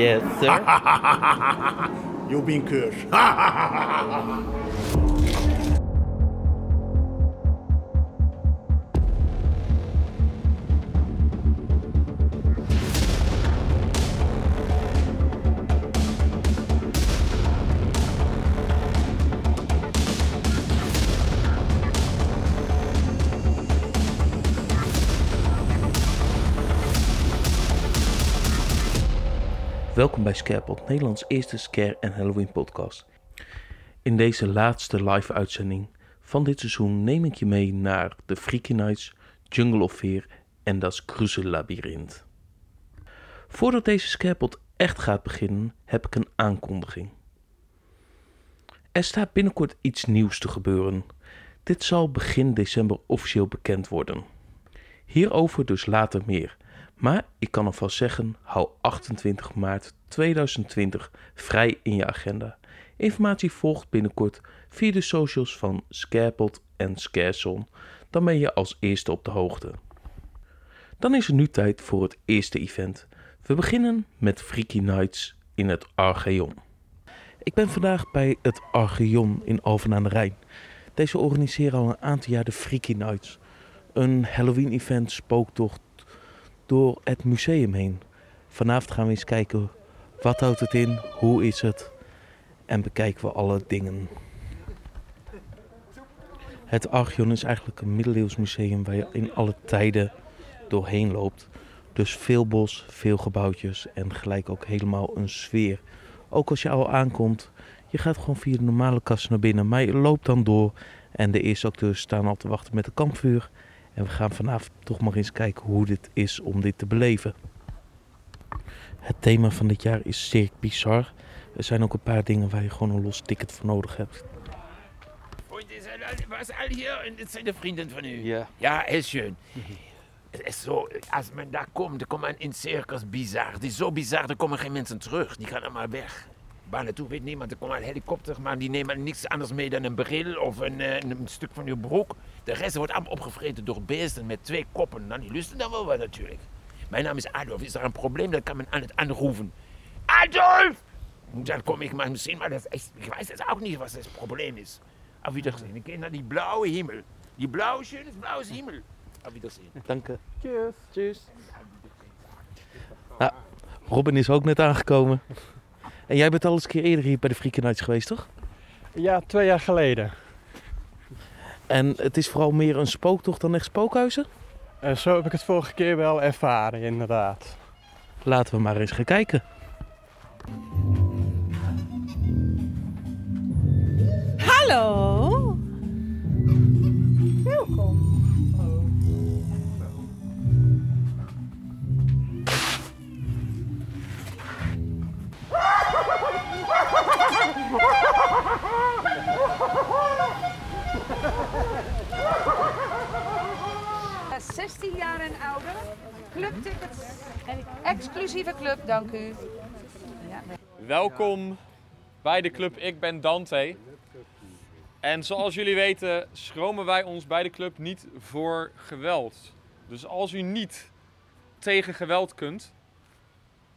Yes, sir. You've been cursed. Welkom bij Scarepot, Nederlands eerste scare en Halloween podcast. In deze laatste live uitzending van dit seizoen neem ik je mee naar de Freaky Nights, Jungle of Fear en das Labyrinth. Voordat deze Scarepot echt gaat beginnen, heb ik een aankondiging. Er staat binnenkort iets nieuws te gebeuren. Dit zal begin december officieel bekend worden. Hierover dus later meer. Maar ik kan alvast zeggen, hou 28 maart 2020 vrij in je agenda. Informatie volgt binnenkort via de socials van Scarepot en Scareson. Dan ben je als eerste op de hoogte. Dan is er nu tijd voor het eerste event. We beginnen met Freaky Nights in het Archeon. Ik ben vandaag bij het Archeon in Alphen aan de Rijn. Deze organiseren al een aantal jaar de Freaky Nights. Een Halloween-event, spooktocht door het museum heen. Vanavond gaan we eens kijken wat houdt het in, hoe is het en bekijken we alle dingen. Het Archeon is eigenlijk een middeleeuws museum waar je in alle tijden doorheen loopt. Dus veel bos, veel gebouwtjes en gelijk ook helemaal een sfeer. Ook als je al aankomt, je gaat gewoon via de normale kast naar binnen, maar je loopt dan door en de eerste acteurs staan al te wachten met een kampvuur. En we gaan vanavond toch maar eens kijken hoe dit is om dit te beleven. Het thema van dit jaar is Cirque Bizar. Er zijn ook een paar dingen waar je gewoon een los ticket voor nodig hebt. Was all hier und das sind die Freundin von u? Ja. Ja, ist schön. Het is zo, als men daar komt, dan komt men in circus bizar. Het is zo bizar, dan komen geen mensen terug. Die gaan allemaal weg. Waar naartoe weet niemand. Er komt een helikopter, maar die nemen niks anders mee dan een bril of een, eh, een stuk van je broek. De rest wordt allemaal opgevreten door beesten met twee koppen. Nou, die lusten dan wel wat natuurlijk. Mijn naam is Adolf. Is er een probleem, dan kan men aan het aanroepen. Adolf! Dan kom ik maar misschien, maar dat is ik weet het ook niet wat het probleem is. Auf Wiedersehen. Ik kijk naar die blauwe hemel. Die blauwe, schöne blauwe hemel. Auf Wiedersehen. Dank je. Cheers. Nou, Robin is ook net aangekomen. En jij bent al eens een keer eerder hier bij de Freaky Nights geweest, toch? Ja, twee jaar geleden. En het is vooral meer een spooktocht dan echt spookhuizen? En zo heb ik het vorige keer wel ervaren, inderdaad. Laten we maar eens gaan kijken. Hallo. Welkom. Eh, 16 jaar en ouder. Clubtickets. Exclusieve club, dank u. Welkom bij de club Ik Ben Dante. En zoals jullie weten schromen wij ons bij de club niet voor geweld. Dus als u niet tegen geweld kunt,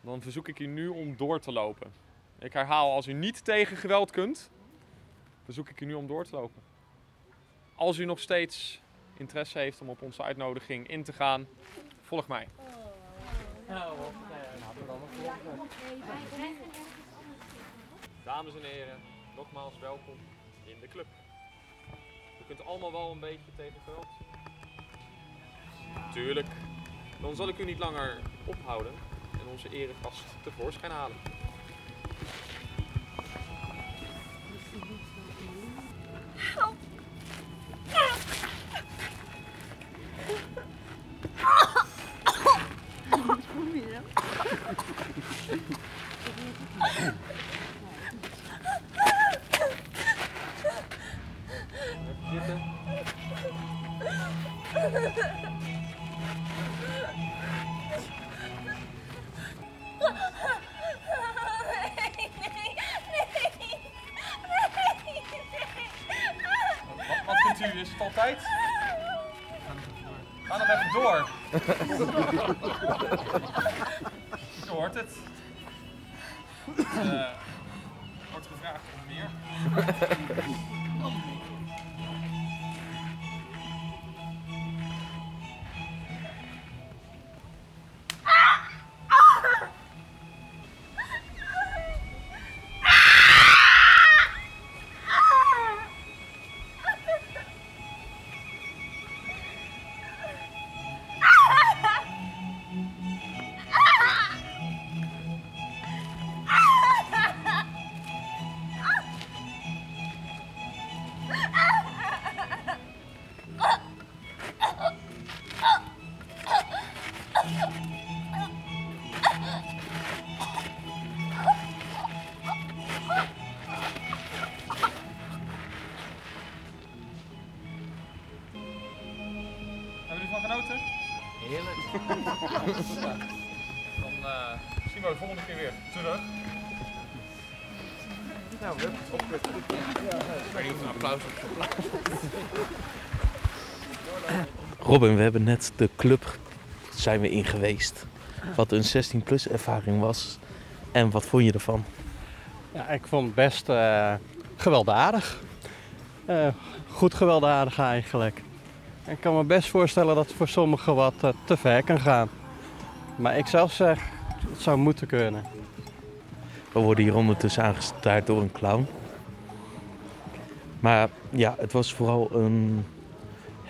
dan verzoek ik u nu om door te lopen. Ik herhaal, als u niet tegen geweld kunt, verzoek ik u nu om door te lopen. Als u nog steeds interesse heeft om op onze uitnodiging in te gaan, volg mij. Dames en heren, nogmaals welkom in de club. U kunt allemaal wel een beetje tegen geweld. Tuurlijk. Dan zal ik u niet langer ophouden en onze eregast tevoorschijn halen. Even Wat, vindt u? Is het altijd? Ga nog even door. Je hoort het. Eh, wordt gevraagd om meer. Robin, we hebben net de club zijn we in geweest. Wat een 16-plus ervaring was. En wat vond je ervan? Ja, ik vond het best eh, gewelddadig. Eh, goed gewelddadig eigenlijk. Ik kan me best voorstellen dat het voor sommigen wat eh, te ver kan gaan. Maar ik zelf zeg, het zou moeten kunnen. We worden hier ondertussen aangestaard door een clown. Maar ja, het was vooral een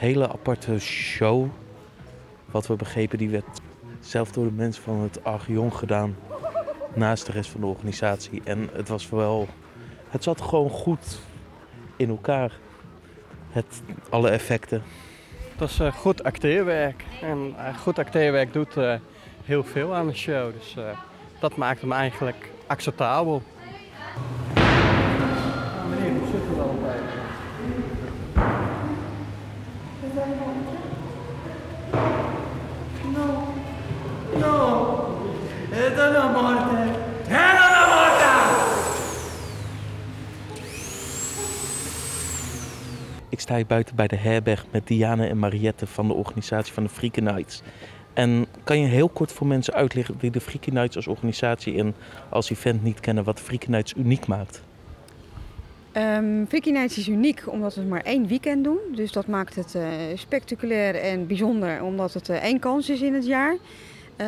hele aparte show. Wat we begrepen, die werd zelf door de mensen van het Archeon gedaan. Naast de rest van de organisatie. En het was wel... Het zat gewoon goed in elkaar. Het, alle effecten. Het was eh, goed acteerwerk. En eh, goed acteerwerk doet eh, heel veel aan de show. Dus dat maakt hem eigenlijk acceptabel. Sta hier buiten bij de herberg met Diane en Mariette van de organisatie van de Freaky Nights. En kan je heel kort voor mensen uitleggen die de Freaky Nights als organisatie en als event niet kennen, wat Freaky Nights uniek maakt? Um, Vicky Nights is uniek omdat we maar één weekend doen. Dus dat maakt het uh, spectaculair en bijzonder omdat het uh, één kans is in het jaar. Uh,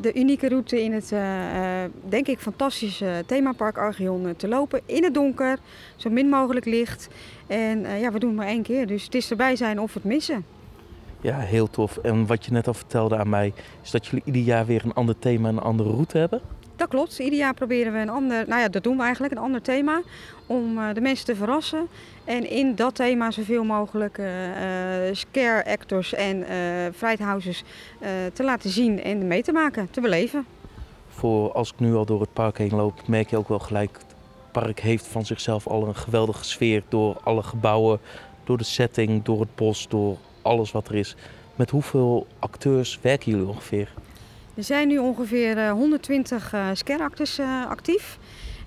de unieke route in het, denk ik, fantastische themapark Archeon te lopen. In het donker, zo min mogelijk licht. En ja, we doen het maar één keer. Dus het is erbij zijn of het missen. Ja, heel tof. En wat je net al vertelde aan mij, is dat jullie ieder jaar weer een ander thema en een andere route hebben? Dat klopt. Ieder jaar proberen we een ander, nou ja, dat doen we eigenlijk, een ander thema om uh, de mensen te verrassen. En in dat thema zoveel mogelijk uh, scare actors en uh, te laten zien en mee te maken, te beleven. Voor als ik nu al door het park heen loop, merk je ook wel gelijk, het park heeft van zichzelf al een geweldige sfeer door alle gebouwen, door de setting, door het bos, door alles wat er is. Met hoeveel acteurs werken jullie ongeveer? Er zijn nu ongeveer uh, 120 uh, scare-actors uh, actief.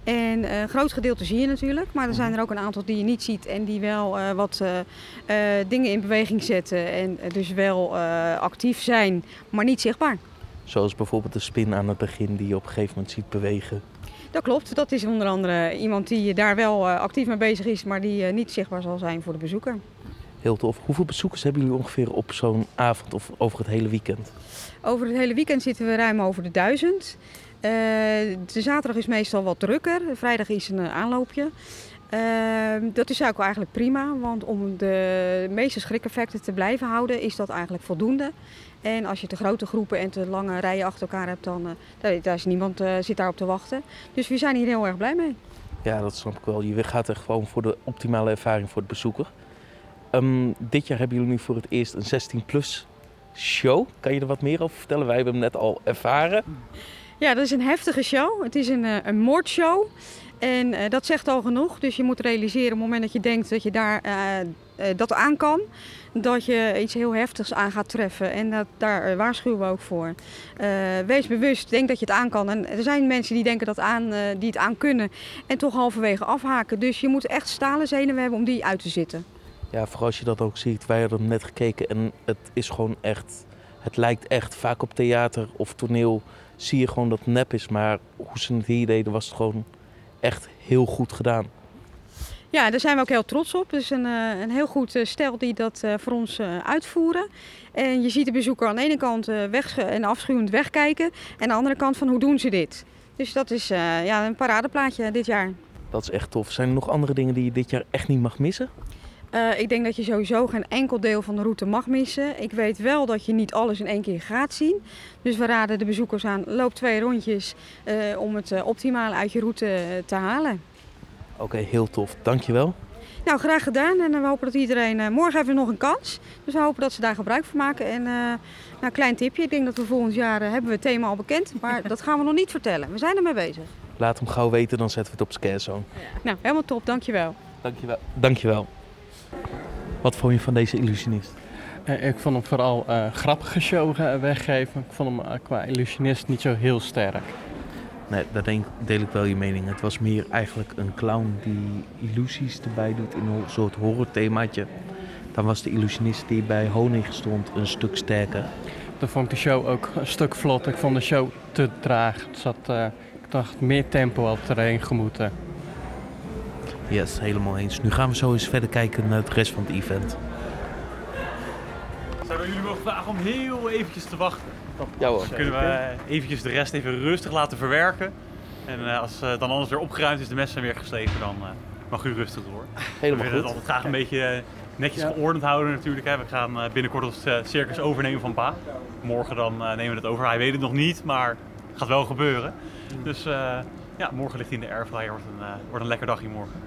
En een groot gedeelte zie je natuurlijk, maar er zijn er ook een aantal die je niet ziet en die wel uh, wat uh, dingen in beweging zetten en dus wel actief zijn, maar niet zichtbaar. Zoals bijvoorbeeld de spin aan het begin die je op een gegeven moment ziet bewegen. Dat klopt, dat is onder andere iemand die daar wel actief mee bezig is, maar die niet zichtbaar zal zijn voor de bezoeker. Heel tof. Hoeveel bezoekers hebben jullie ongeveer op zo'n avond of over het hele weekend? Over het hele weekend zitten we ruim over de duizend. Uh, de zaterdag is meestal wat drukker, vrijdag is een aanloopje. Uh, dat is ook eigenlijk prima, want om de meeste schrikeffecten te blijven houden is dat eigenlijk voldoende. En als je te grote groepen en te lange rijen achter elkaar hebt, dan uh, daar is niemand uh, zit daarop te wachten. Dus we zijn hier heel erg blij mee. Ja, dat snap ik wel. Je gaat er gewoon voor de optimale ervaring voor de bezoeker. Um, dit jaar hebben jullie nu voor het eerst een 16-plus show. Kan je er wat meer over vertellen? Wij hebben hem net al ervaren. Ja, dat is een heftige show. Het is een, uh, een moordshow. En uh, dat zegt al genoeg. Dus je moet realiseren op het moment dat je denkt dat je daar uh, dat aan kan. Dat je iets heel heftigs aan gaat treffen. En dat, daar waarschuwen we ook voor. wees bewust, denk dat je het aan kan. En er zijn mensen die denken dat aan, die het aan kunnen. En toch halverwege afhaken. Dus je moet echt stalen zenuwen hebben om die uit te zitten. Ja, vooral als je dat ook ziet. Wij hebben net gekeken en het is gewoon echt... Het lijkt echt vaak op theater of toneel zie je gewoon dat het nep is. Maar hoe ze het hier deden was het gewoon echt heel goed gedaan. Ja, daar zijn we ook heel trots op. Het is een, eh, een heel goed eh, stel die dat eh, voor ons uitvoeren. En je ziet de bezoeker aan de ene kant weg en afschuwend wegkijken. En aan de andere kant van hoe doen ze dit? Dus dat is ja, een paradeplaatje dit jaar. Dat is echt tof. Zijn er nog andere dingen die je dit jaar echt niet mag missen? Eh, ik denk dat je sowieso geen enkel deel van de route mag missen. Ik weet wel dat je niet alles in één keer gaat zien. Dus we raden de bezoekers aan, loop twee rondjes eh, om het eh, optimale uit je route te halen. Oké, heel tof. Dankjewel. Nou, graag gedaan. En we hopen dat iedereen... morgen hebben we nog een kans. Dus we hopen dat ze daar gebruik van maken. En nou, klein tipje. Ik denk dat we volgend jaar hebben we het thema al bekend. Maar dat gaan we nog niet vertellen. We zijn ermee bezig. Laat hem gauw weten, dan zetten we het op Scarezone. Nou, helemaal top. Dankjewel. Dankjewel. Dankjewel. Wat vond je van deze illusionist? Eh, ik vond hem vooral een grappige show eh, weggeven. Ik vond hem eh, qua illusionist niet zo heel sterk. Nee, daar denk, deel ik wel je mening. Het was meer eigenlijk een clown die illusies erbij doet in een soort horrorthemaatje. Dan was de illusionist die bij Honig stond een stuk sterker. Dan vond ik de show ook een stuk vlot. Ik vond de show te traag. Het zat, eh, ik dacht, meer tempo had erheen gemoeten. Yes, helemaal eens. Nu gaan we zo eens verder kijken naar het rest van het event. Zouden we jullie mogen vragen om heel eventjes te wachten? Ja hoor. Dan kunnen we eh, eventjes de rest even rustig laten verwerken. En eh, als eh, dan alles weer opgeruimd is, de messen weer geslepen, dan eh, mag u rustig door. we Helemaal willen het goed. altijd graag een beetje netjes Ja. geordend houden natuurlijk. Hè. We gaan eh, binnenkort het circus overnemen van pa. Morgen dan eh, nemen we het over. Hij weet het nog niet, maar het gaat wel gebeuren. Dus eh, ja, morgen ligt hij in de airfryer. Wordt een, eh, wordt een lekker dagje morgen.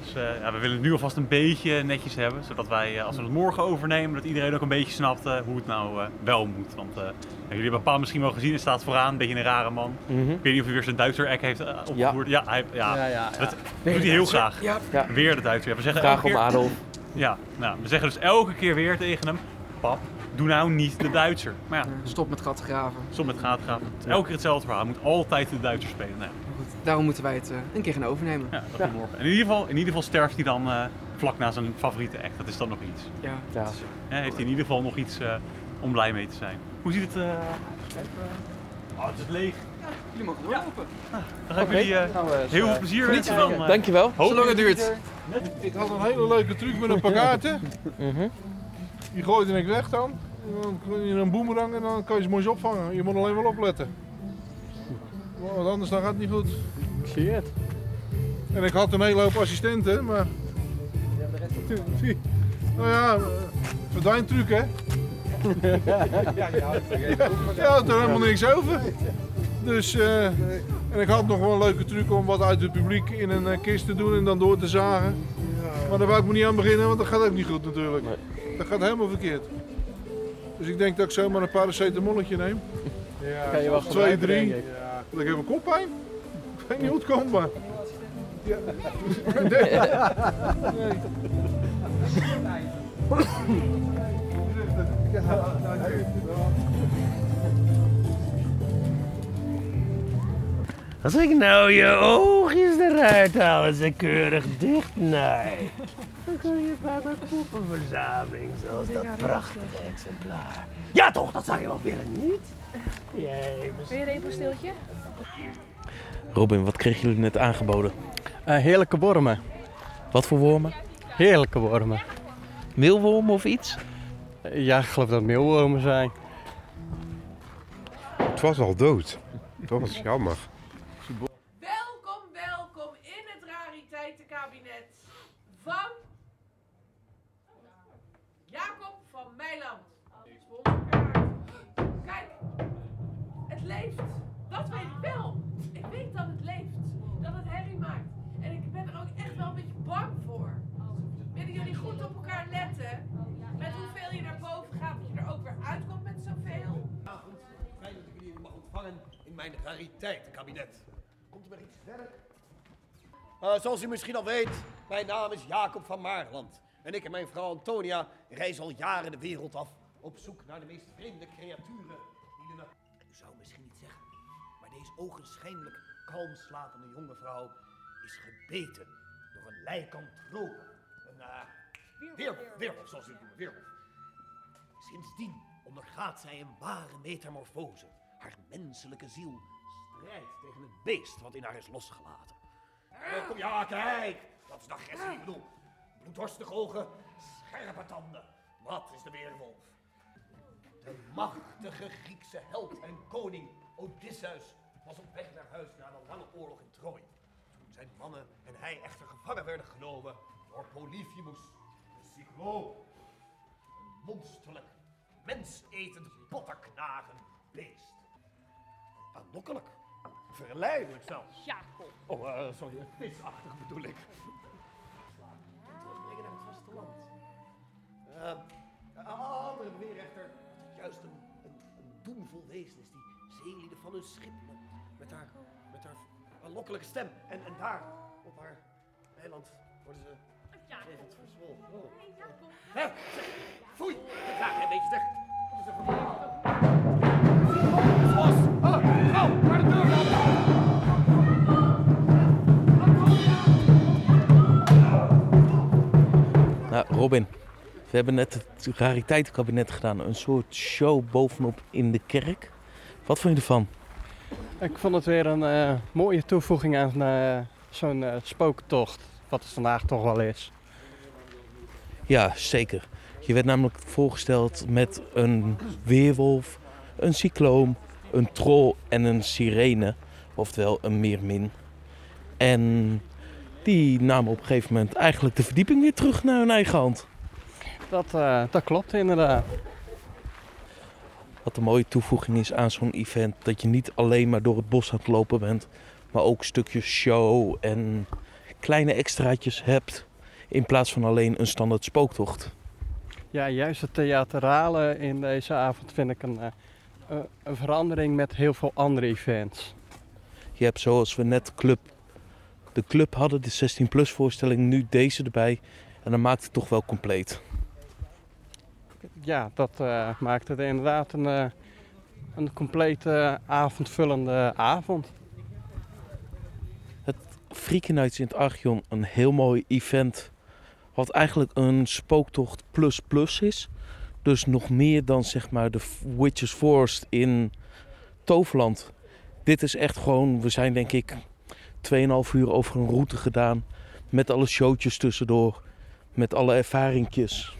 Dus eh, ja, we willen het nu alvast een beetje netjes hebben. Zodat wij, eh, als we het morgen overnemen, dat iedereen ook een beetje snapt hoe het nou wel moet. Want ja, jullie hebben pa misschien wel gezien, hij staat vooraan, een beetje een rare man. Mhm. Ik weet niet of hij weer zijn Duitser act heeft opgevoerd. Ja, hij, ja. ja, ja. Dat doet hij heel graag. Ja. Weer de Duitser. Ja, we zeggen elke om keer, Adolf. ja, nou, we zeggen dus elke keer weer tegen hem: Pap, doe nou niet de Duitser. Maar ja, Stop met gat graven. soms met gaat gaan. Het is elke keer hetzelfde verhaal. Hij moet altijd de Duitser spelen. Nou, ja, Goed, daarom moeten wij het eh, een keer gaan overnemen. ja, dat morgen. En in ieder, geval, in ieder geval sterft hij dan eh, vlak na zijn favoriete act. Dat is dan nog iets. Ja. Ja. Ja, heeft hij in ieder geval nog iets eh, om blij mee te zijn. Hoe ziet het? eh Oh, het is leeg. Jullie mogen doorlopen. Dan ga ik jullie eh, heel veel plezier wensen. Dan, eh, Dankjewel. Zolang het duurt. Ik had een hele leuke truc met een paar kaarten. Mhm. Die gooide ik weg dan. En dan kun je een boemerang en dan kan je ze mooi opvangen. Je moet alleen wel opletten. Want anders dan gaat het niet goed. Zie je het? En ik had een hele hoop assistenten, maar... Nou ja, eh, verdwijntruc hè. Ja, had er helemaal niks over. Dus, eh, en ik had nog wel een leuke truc om wat uit het publiek in een eh, kist te doen en dan door te zagen. Maar daar wou ik me niet aan beginnen, want dat gaat ook niet goed natuurlijk. Dat gaat helemaal verkeerd. Dus ik denk dat ik zomaar een paracetamolletje neem. Kan je wel Twee, drie. ik. Want ik heb een koppijn. Ik weet niet hoe het komt, maar... Ja. Nee. Als ik nou je oogjes eruit haal en ze keurig dicht naai, dan kun je vaak een poppenverzameling zoals dat prachtige exemplaar. Ja toch, dat zou je wel willen, niet? Jij, Wil je er even een stiltje? Robin, wat kregen jullie net aangeboden? Eh, heerlijke wormen. Wat voor wormen? Heerlijke wormen. Meelwormen of iets? Eh, ja, ik geloof dat het meelwormen zijn. Het was al dood. Dat was jammer. Welkom, welkom in het rariteitenkabinet van Jacob van Meiland. Sponsorkaart. Kijk, het leeft. Dat weet ik wel. Ik weet dat het leeft. Dat het herrie maakt. En ik ben er ook echt wel een beetje bang voor. Willen jullie goed op elkaar letten? Met hoeveel je naar boven gaat, dat je er ook weer uitkomt met zoveel? Fijn dat ik jullie mag ontvangen in mijn rariteitenkabinet. Komt er maar iets verder? Eh, zoals u misschien al weet, mijn naam is Jacob van Maarland. En ik en mijn vrouw Antonia reizen al jaren de wereld af op zoek naar de meest vreemde creaturen die. U zou misschien niet zeggen, maar deze ogenschijnlijk kalm slapende jonge vrouw is gebeten door een lijkantroop. Een uh, weerwolf, weerwolf, zoals u het noemt, weerwolf. Sindsdien ondergaat zij een ware metamorfose. Haar menselijke ziel strijdt tegen het beest wat in haar is losgelaten. Eh, kom, ja, kijk. Dat is de agressie, ik bedoel. Bloeddorstige ogen, scherpe tanden. Wat is de weerwolf? De machtige Griekse held en koning Odysseus was op weg naar huis na de lange oorlog in Troje. Toen zijn mannen en hij echter gevangen werden genomen door Polyphemus, cycloop. Een monsterlijk, mensetend, bottenknagend beest. Aanlokkelijk, verleidelijk zelfs. Jacob. Oh, eh, sorry, visachtig bedoel ik. Terugbrengen naar het vasteland. Uh, andere beweren echter dat het juist een, een, een doemvol wezen is die zeelieden van hun schip. Met haar, met haar aanlokkelijke stem. En, en daar, op haar eiland, worden ze levend verzwolgen. Oh. Hè, zeg, foei, ik ga een beetje weg. Wat is er voor Los! Gauw, naar de deur dan! Nou, Robin, we hebben net het rariteitenkabinet gedaan. Een soort show bovenop in de kerk. Wat vond je ervan? Ik vond het weer een eh, mooie toevoeging aan eh, zo'n eh, spooktocht. Wat het vandaag toch wel is. Ja, zeker. Je werd namelijk voorgesteld met een weerwolf, een cycloon, een troll en een sirene. Oftewel een meermin. En die namen op een gegeven moment eigenlijk de verdieping weer terug naar hun eigen hand. Dat, eh, dat klopt inderdaad. Wat een mooie toevoeging is aan zo'n event. Dat je niet alleen maar door het bos aan het lopen bent. Maar ook stukjes show en kleine extraatjes hebt. In plaats van alleen een standaard spooktocht. Ja, juist het theatrale in deze avond vind ik een, eh, eh, een verandering met heel veel andere events. Je hebt zoals we net club, de club hadden, de 16 plus voorstelling, nu deze erbij. En dan maakt het toch wel compleet. Ja, dat eh, maakt het inderdaad een, een complete avondvullende avond. Freaky Nights in het Archeon, een heel mooi event. Wat eigenlijk een spooktocht plus plus is. Dus nog meer dan zeg maar de Witches Forest in Toverland. Dit is echt gewoon, we zijn denk ik 2,5 uur over een route gedaan. Met alle showtjes tussendoor. Met alle ervaringjes.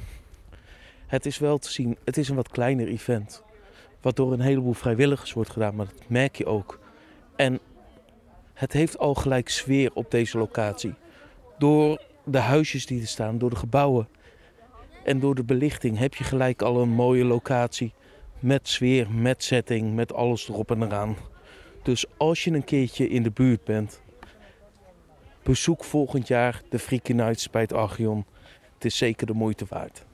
Het is wel te zien, het is een wat kleiner event. Wat door een heleboel vrijwilligers wordt gedaan, maar dat merk je ook. En het heeft al gelijk sfeer op deze locatie. Door de huisjes die er staan, door de gebouwen en door de belichting heb je gelijk al een mooie locatie. Met sfeer, met setting, met alles erop en eraan. Dus als je een keertje in de buurt bent, bezoek volgend jaar de Freaky Nights bij het Archeon. Het is zeker de moeite waard.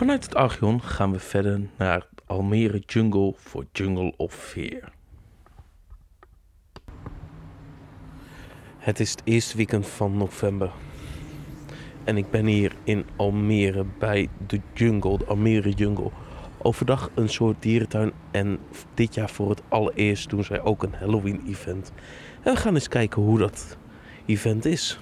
Vanuit het Archeon gaan we verder naar Almere Jungle voor Jungle of Fear. Het is het eerste weekend van november. En ik ben hier in Almere bij de Jungle, de Almere Jungle. Overdag een soort dierentuin en dit jaar voor het allereerst doen zij ook een Halloween event. En we gaan eens kijken hoe dat event is.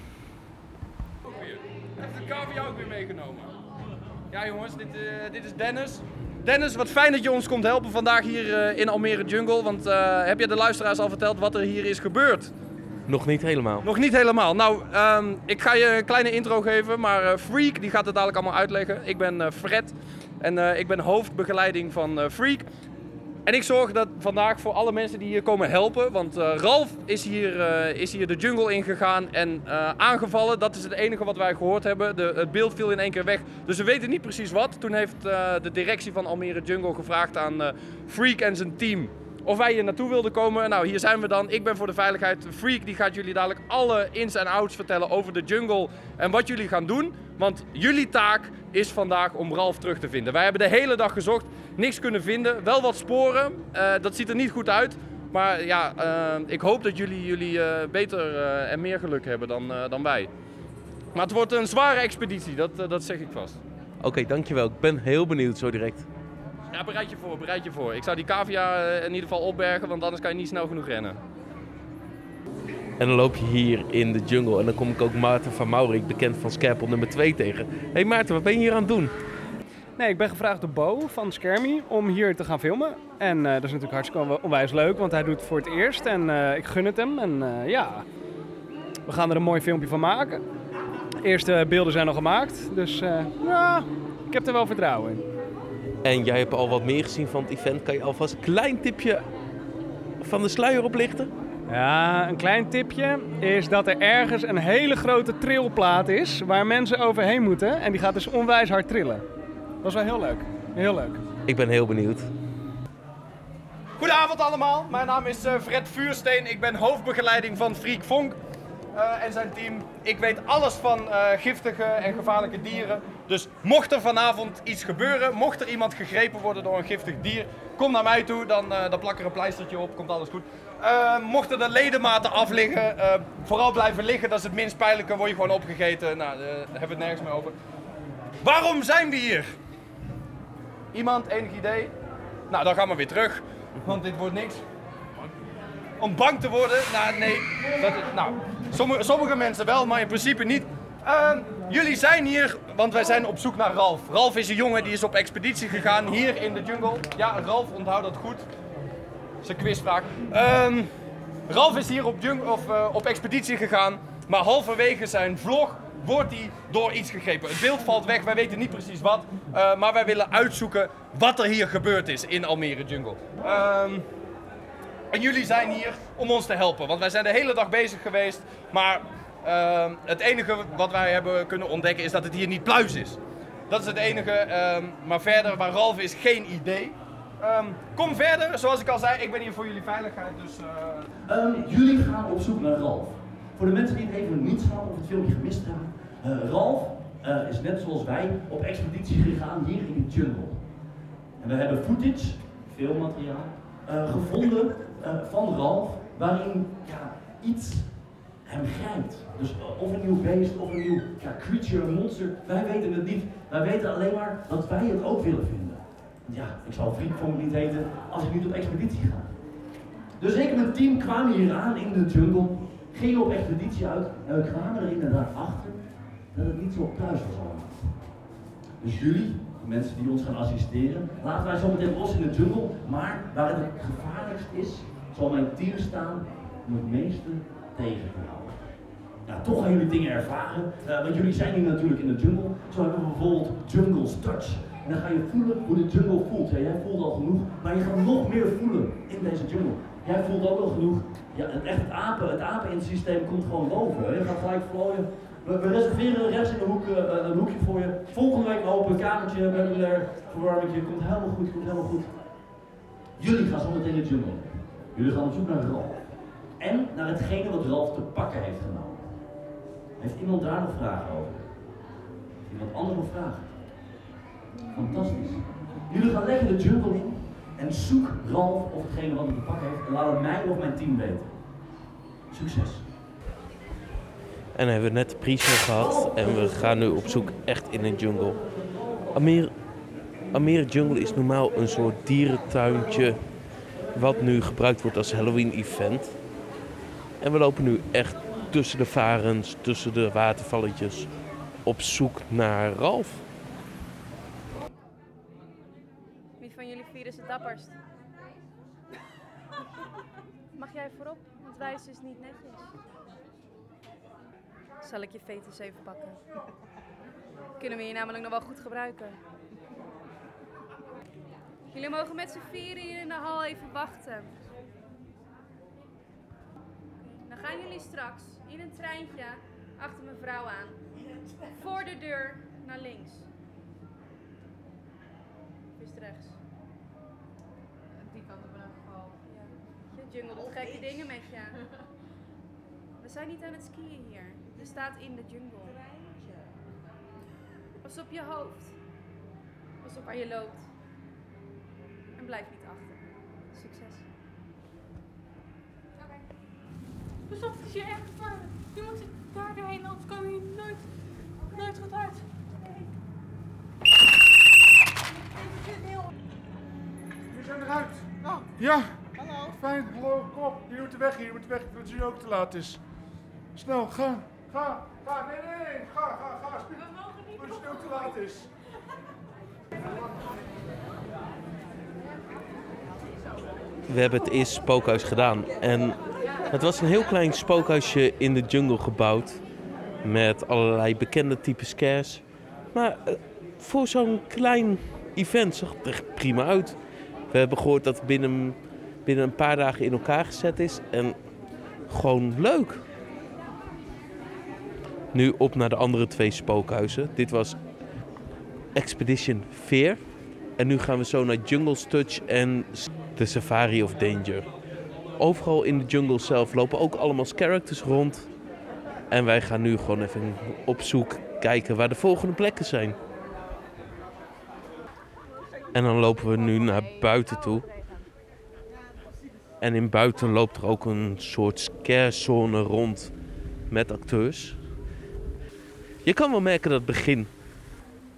Ja jongens, dit, eh, dit is Dennis. Dennis, wat fijn dat je ons komt helpen vandaag hier eh, in Almere Jungle. Want eh, heb je de luisteraars al verteld wat er hier is gebeurd? Nog niet helemaal. Nog niet helemaal. Nou, ehm, ik ga je een kleine intro geven, maar Freak die gaat het dadelijk allemaal uitleggen. Ik ben Fred en ik ben hoofdbegeleiding van Freak. En ik zorg dat vandaag voor alle mensen die hier komen helpen. Want eh, Ralf is hier, eh, is hier de jungle ingegaan en eh, aangevallen. Dat is het enige wat wij gehoord hebben. De, het beeld viel in één keer weg. Dus we weten niet precies wat. Toen heeft de directie van Almere Jungle gevraagd aan Freak en zijn team of wij hier naartoe wilden komen. Nou, hier zijn we dan. Ik ben voor de veiligheid. Freak die gaat jullie dadelijk alle ins en outs vertellen over de jungle en wat jullie gaan doen. Want jullie taak is vandaag om Ralf terug te vinden. Wij hebben de hele dag gezocht, niks kunnen vinden. Wel wat sporen, Eh, dat ziet er niet goed uit. Maar ja, eh, ik hoop dat jullie, jullie eh, beter en meer geluk hebben dan, dan wij. Maar het wordt een zware expeditie, dat, dat zeg ik vast. Oké, dankjewel. Ik ben heel benieuwd zo direct. Ja, bereid je voor, bereid je voor. Ik zou die cavia eh, in ieder geval opbergen, want anders kan je niet snel genoeg rennen. En dan loop je hier in de jungle en dan kom ik ook Maarten van Maurik, bekend van Skerpel nummer 2, tegen. Hé hey Maarten, wat ben je hier aan het doen? Nee, ik ben gevraagd door Bo van Skermy om hier te gaan filmen. En eh, dat is natuurlijk hartstikke on- onwijs leuk, want hij doet het voor het eerst. En eh, ik gun het hem. En eh, ja, we gaan er een mooi filmpje van maken. De eerste beelden zijn al gemaakt. Dus eh, ja, ik heb er wel vertrouwen in. En jij hebt al wat meer gezien van het event. Kan je alvast een klein tipje van de sluier oplichten? Ja, een klein tipje is dat er ergens een hele grote trilplaat is waar mensen overheen moeten. En die gaat dus onwijs hard trillen. Dat is wel heel leuk. Heel leuk. Ik ben heel benieuwd. Goedenavond allemaal, mijn naam is eh, Fred Vuursteen. Ik ben hoofdbegeleiding van Freak Vonk eh, en zijn team. Ik weet alles van eh, giftige en gevaarlijke dieren. Dus mocht er vanavond iets gebeuren, mocht er iemand gegrepen worden door een giftig dier, kom naar mij toe, dan, eh, dan plak er een pleistertje op, komt alles goed. Mochten de ledematen afliggen, vooral blijven liggen, dat is het minst pijnlijke, word je gewoon opgegeten. Nou, daar hebben we het nergens meer over. Waarom zijn we hier? Iemand, enig idee? Nou, dan gaan we weer terug, want dit wordt niks. Om bang te worden? Nou, nee. Dat, nou, sommige, sommige mensen wel, maar in principe niet. Ehm, jullie zijn hier, want wij zijn op zoek naar Ralf. Ralf is een jongen die is op expeditie gegaan hier in de jungle. Ja, Ralf, onthoud dat goed. Dat is een quizvraag. Ehm, Ralf is hier op, of, eh, op expeditie gegaan, maar halverwege zijn vlog wordt hij door iets gegrepen. Het beeld valt weg, wij weten niet precies wat, eh, maar wij willen uitzoeken wat er hier gebeurd is in Almere Jungle. Ehm, en jullie zijn hier om ons te helpen, want wij zijn de hele dag bezig geweest, maar ehm, het enige wat wij hebben kunnen ontdekken is dat het hier niet pluis is. Dat is het enige, ehm, maar verder waar Ralf is geen idee. Ehm, kom verder, zoals ik al zei, ik ben hier voor jullie veiligheid, dus... eh, jullie gaan op zoek naar Ralf. Voor de mensen die het even niet snappen of het filmpje gemist hebben. eh, Ralf eh, is net zoals wij op expeditie gegaan hier in de jungle. En we hebben footage, filmmateriaal, eh, gevonden eh, van Ralf waarin ja, iets hem grijpt. Dus eh, of een nieuw beest of een nieuw ja, creature, een monster, wij weten het niet. Wij weten alleen maar dat wij het ook willen vinden. Ja, ik zal vriend van me niet heten als ik niet op expeditie ga. Dus ik en mijn team kwamen hier aan in de jungle, gingen op expeditie uit en we kwamen er inderdaad achter dat het niet zo op thuis was allemaal. Dus jullie, mensen die ons gaan assisteren, laten wij zo meteen los in de jungle, maar waar het het gevaarlijkst is, zal mijn team staan om het meeste tegen te houden. Ja, toch gaan jullie dingen ervaren, eh, want jullie zijn hier natuurlijk in de jungle. Zo hebben we bijvoorbeeld Jungle's Touch. En dan ga je voelen hoe de jungle voelt. Ja, jij voelt al genoeg, maar je gaat nog meer voelen in deze jungle. Jij voelt ook al genoeg. Ja, het, echt het apen, het apen in het systeem komt gewoon boven. Je gaat gelijk vlooien. We, we reserveren rechts in de hoek eh, een hoekje voor je. Volgende week open, kamertje, meubilair, verwarmingje. Komt helemaal goed, komt helemaal goed. Jullie gaan zo meteen de jungle. Jullie gaan op zoek naar Ralf. En naar hetgene wat Ralf te pakken heeft genomen. Heeft iemand daar nog vragen over? Iemand anders nog vragen? Fantastisch. Jullie gaan lekker de jungle in en zoek Ralf of hetgene wat hij te heeft en laat het mij of mijn team weten. Succes. En dan hebben we net de pre-show gehad en we gaan nu op zoek echt in een jungle. Almere, Almere Jungle is normaal een soort dierentuintje wat nu gebruikt wordt als Halloween event. En we lopen nu echt tussen de varens, tussen de watervalletjes op zoek naar Ralf. Wie van jullie vier is het dapperst? Mag jij voorop? Want wijs is niet netjes. Zal ik je fetus even pakken? Kunnen we je namelijk nog wel goed gebruiken. Jullie mogen met z'n vieren hier in de hal even wachten. Dan gaan jullie straks in een treintje achter mijn vrouw aan. Voor de deur naar links. Het rechts? Die kant op in elk geval. Ja. Je jungle doet gekke dingen met je. We zijn niet aan het skiën hier. Je staat in de jungle. Pas op je hoofd. Pas op waar je loopt. En blijf niet achter. Succes. Dus dat is hier echt gevaarlijk. Je moet daar doorheen, anders kan je nooit, nooit goed uit. zijn eruit. Ja. Fijn, kom op. Je moet de weg hier, je moet de weg, dat het nu ook te laat is. Snel, ga. Ga, ga. Nee, nee, nee. Ga, ga, ga. We mogen niet. Dat het nu ook te laat is. We hebben het eerste spookhuis gedaan. En het was een heel klein spookhuisje in de jungle gebouwd. Met allerlei bekende type scares. Maar eh, voor zo'n klein event zag het er prima uit. We hebben gehoord dat binnen, binnen een paar dagen in elkaar gezet is. En gewoon leuk. Nu op naar de andere twee spookhuizen. Dit was Expedition Fear. En nu gaan we zo naar Jungle's Touch en The Safari of Danger. Overal in de jungle zelf lopen ook allemaal characters rond. En wij gaan nu gewoon even op zoek kijken waar de volgende plekken zijn. En dan lopen we nu naar buiten toe. En in buiten loopt er ook een soort scarezone rond met acteurs. Je kan wel merken dat het begin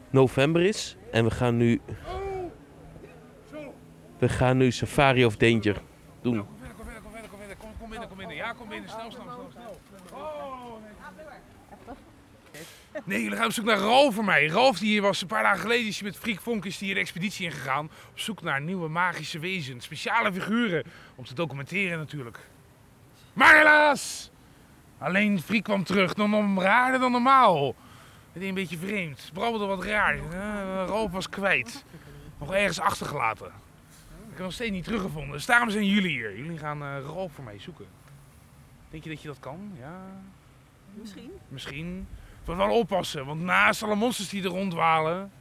november is. En we gaan nu. We gaan nu Safari of Danger doen. Kom binnen, kom binnen. Ja, kom binnen. Snel, snel. snel. Oh, nee. Jullie gaan op zoek naar Ralf voor mij. Ralf die hier was een paar dagen geleden is met Freak Vonk is die hier de expeditie ingegaan. Op zoek naar nieuwe magische wezens. Speciale figuren. Om te documenteren natuurlijk. Maar helaas! Alleen Freak kwam terug. Nog nog raarder dan normaal. Het is een beetje vreemd. Brabbelde wat raar. Uh, Ralf was kwijt. Nog ergens achtergelaten. Ik heb hem nog steeds niet teruggevonden. Dus daarom zijn jullie hier. Jullie gaan uh, Ralf voor mij zoeken. Denk je dat je dat kan? Ja. Misschien. Misschien. Maar wel oppassen, want naast alle monsters die er rondwalen,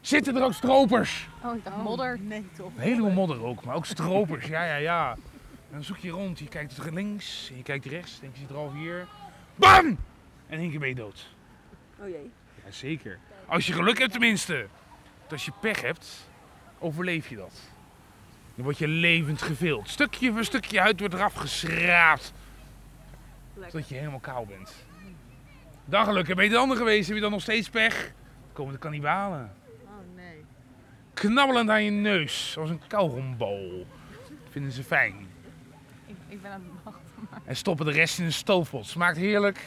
zitten er ook stropers. Oh, ik dacht modder. Nee, toch. Een heleboel modder ook, maar ook stropers. Ja, ja, ja. En dan zoek je rond, je kijkt links en je kijkt rechts. Denk je zit er al hier. BAM! En één keer ben je dood. Oh jee. Jazeker. Als je geluk hebt tenminste. Want als je pech hebt, overleef je dat. Dan word je levend gevild. Stukje voor stukje huid wordt eraf geschraapt. Zodat je helemaal kaal bent. Dan gelukkig ben je de ander geweest. Heb je dan nog steeds pech? Komen de kannibalen. Oh nee. Knabbelend aan je neus. Zoals een kauwgombal. Vinden ze fijn. Ik, ik ben aan het wachten. Maar... En stoppen de rest in een stoofpot. Smaakt heerlijk.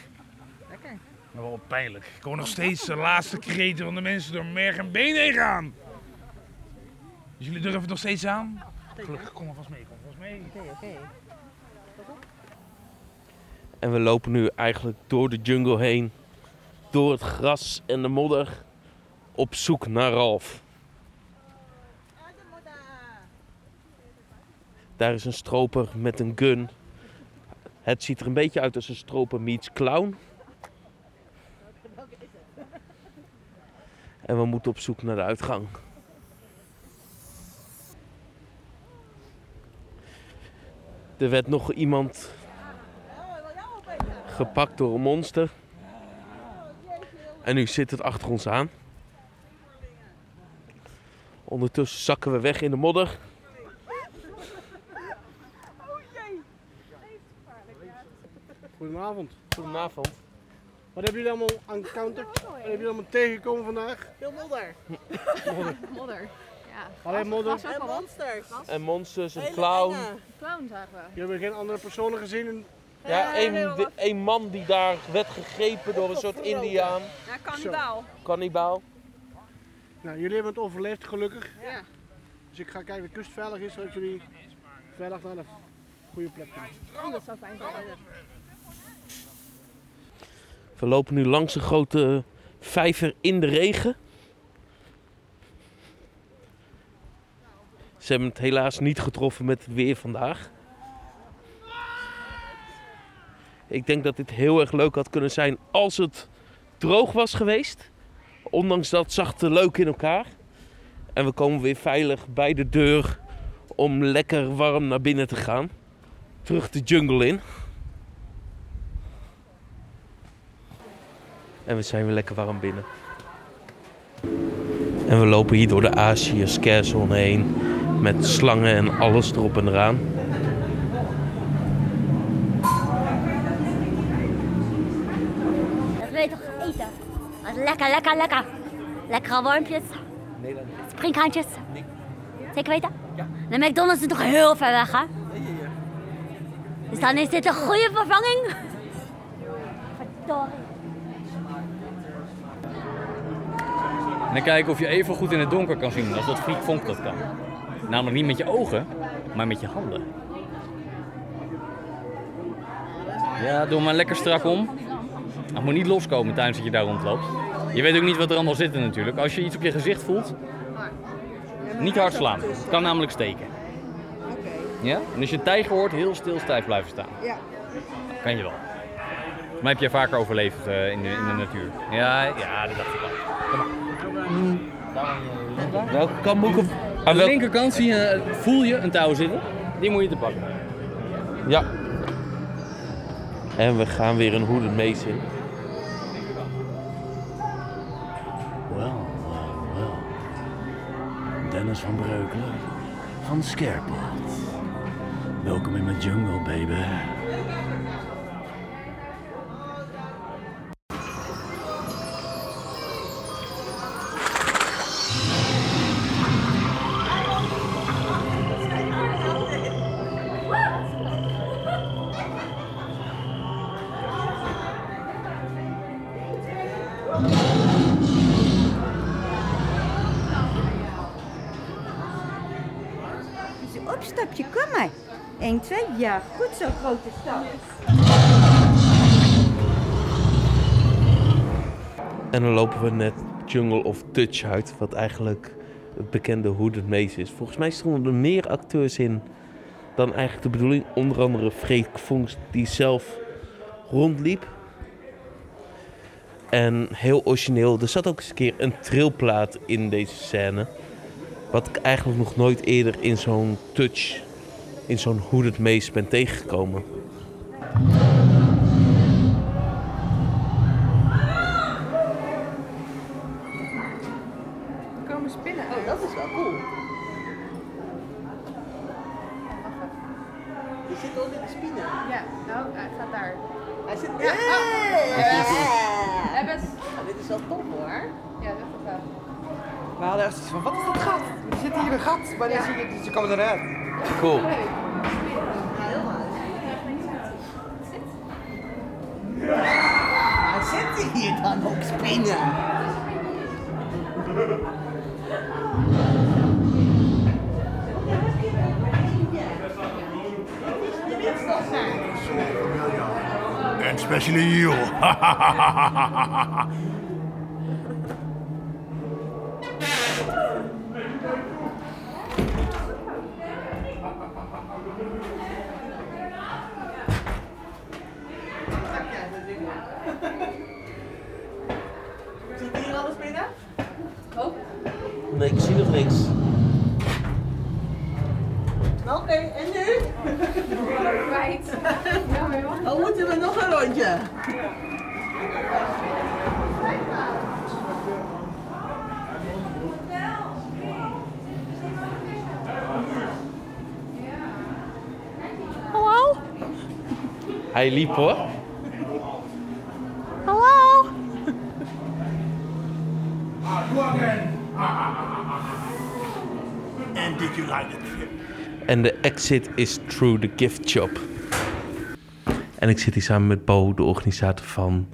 Lekker. Maar wel pijnlijk. Ik hoor nog steeds de laatste kreten van de mensen door merg en been heen gaan. Dus jullie durven het nog steeds aan? Gelukkig, kom alvast mee. Kom alvast mee. Oké, oké. En we lopen nu eigenlijk door de jungle heen. Door het gras en de modder. Op zoek naar Ralf. Daar is een stroper met een gun. Het ziet er een beetje uit als een stroper meets clown. En we moeten op zoek naar de uitgang. Er werd nog iemand gepakt door een monster. En nu zit het achter ons aan. Ondertussen zakken we weg in de modder. Goedenavond. Goedenavond. Wat hebben jullie allemaal encountered? Wat hebben jullie allemaal tegengekomen vandaag? Veel modder. Modder. modder. Ja. Alleen modder? En monsters. En monsters, een clown. Clown zagen we. Jullie hebben geen andere personen gezien? In... Ja, di- één man die daar werd gegrepen door een soort indiaan. Ja, kannibaal. Kannibaal. Nou, jullie hebben het overleefd gelukkig. Ja. Dus ik ga kijken of de kust veilig is, zodat jullie veilig naar de goede plek kunnen. Oh, dat zou fijn zijn. We lopen nu langs een grote vijver in de regen. Ze hebben het helaas niet getroffen met het weer vandaag. Ik denk dat dit heel erg leuk had kunnen zijn als het droog was geweest. Ondanks dat zag het leuk in elkaar. En we komen weer veilig bij de deur om lekker warm naar binnen te gaan. Terug de jungle in. En we zijn weer lekker warm binnen. En we lopen hier door de Azië Scarezone heen. Met slangen en alles erop en eraan. Dat wil je toch eten? Dat is lekker, lekker, lekker. Lekkere wormpjes. Springhaantjes. Zeker weten? De McDonald's is nog heel ver weg, hè? Dus dan is dit een goede vervanging. Verdorie. En dan kijken of je even goed in het donker kan zien als dat Friek Vonk dat kan. Namelijk niet met je ogen, maar met je handen. Ja, doe maar lekker strak om. Het moet niet loskomen tijdens dat je daar rondloopt. Je weet ook niet wat er allemaal zit natuurlijk. Als je iets op je gezicht voelt, niet hard slaan. Het kan namelijk steken. Ja? En als je een tijger hoort, heel stil stijf blijven staan. Ja. Kan je wel. Maar heb je vaker overleefd eh, in, de, in de natuur? Ja, ja, dat dacht ik al. Kom maar. Welke kant moet ik op? Aan de linkerkant zie je, voel je een touw zitten. Die moet je te pakken. Ja. En we gaan weer een hoeden mees in. Dennis van Breukelen van Scarepot. Welkom in mijn jungle, baby. Opstapje, kom maar. 1, 2, ja, goed zo, grote stap. En dan lopen we net Jungle of Touch uit, wat eigenlijk het bekende Hooded Maze is. Volgens mij stonden er meer acteurs in dan eigenlijk de bedoeling. Onder andere Freek Vonks, die zelf rondliep. En heel origineel, er zat ook eens een keer een trilplaat in deze scène. Wat ik eigenlijk nog nooit eerder in zo'n touch, in zo'n Hooded Maze ben tegengekomen. Hij liep hoor. Hallo? And did you like it? En de exit is through the gift shop. En ik zit hier samen met Bo, de organisator van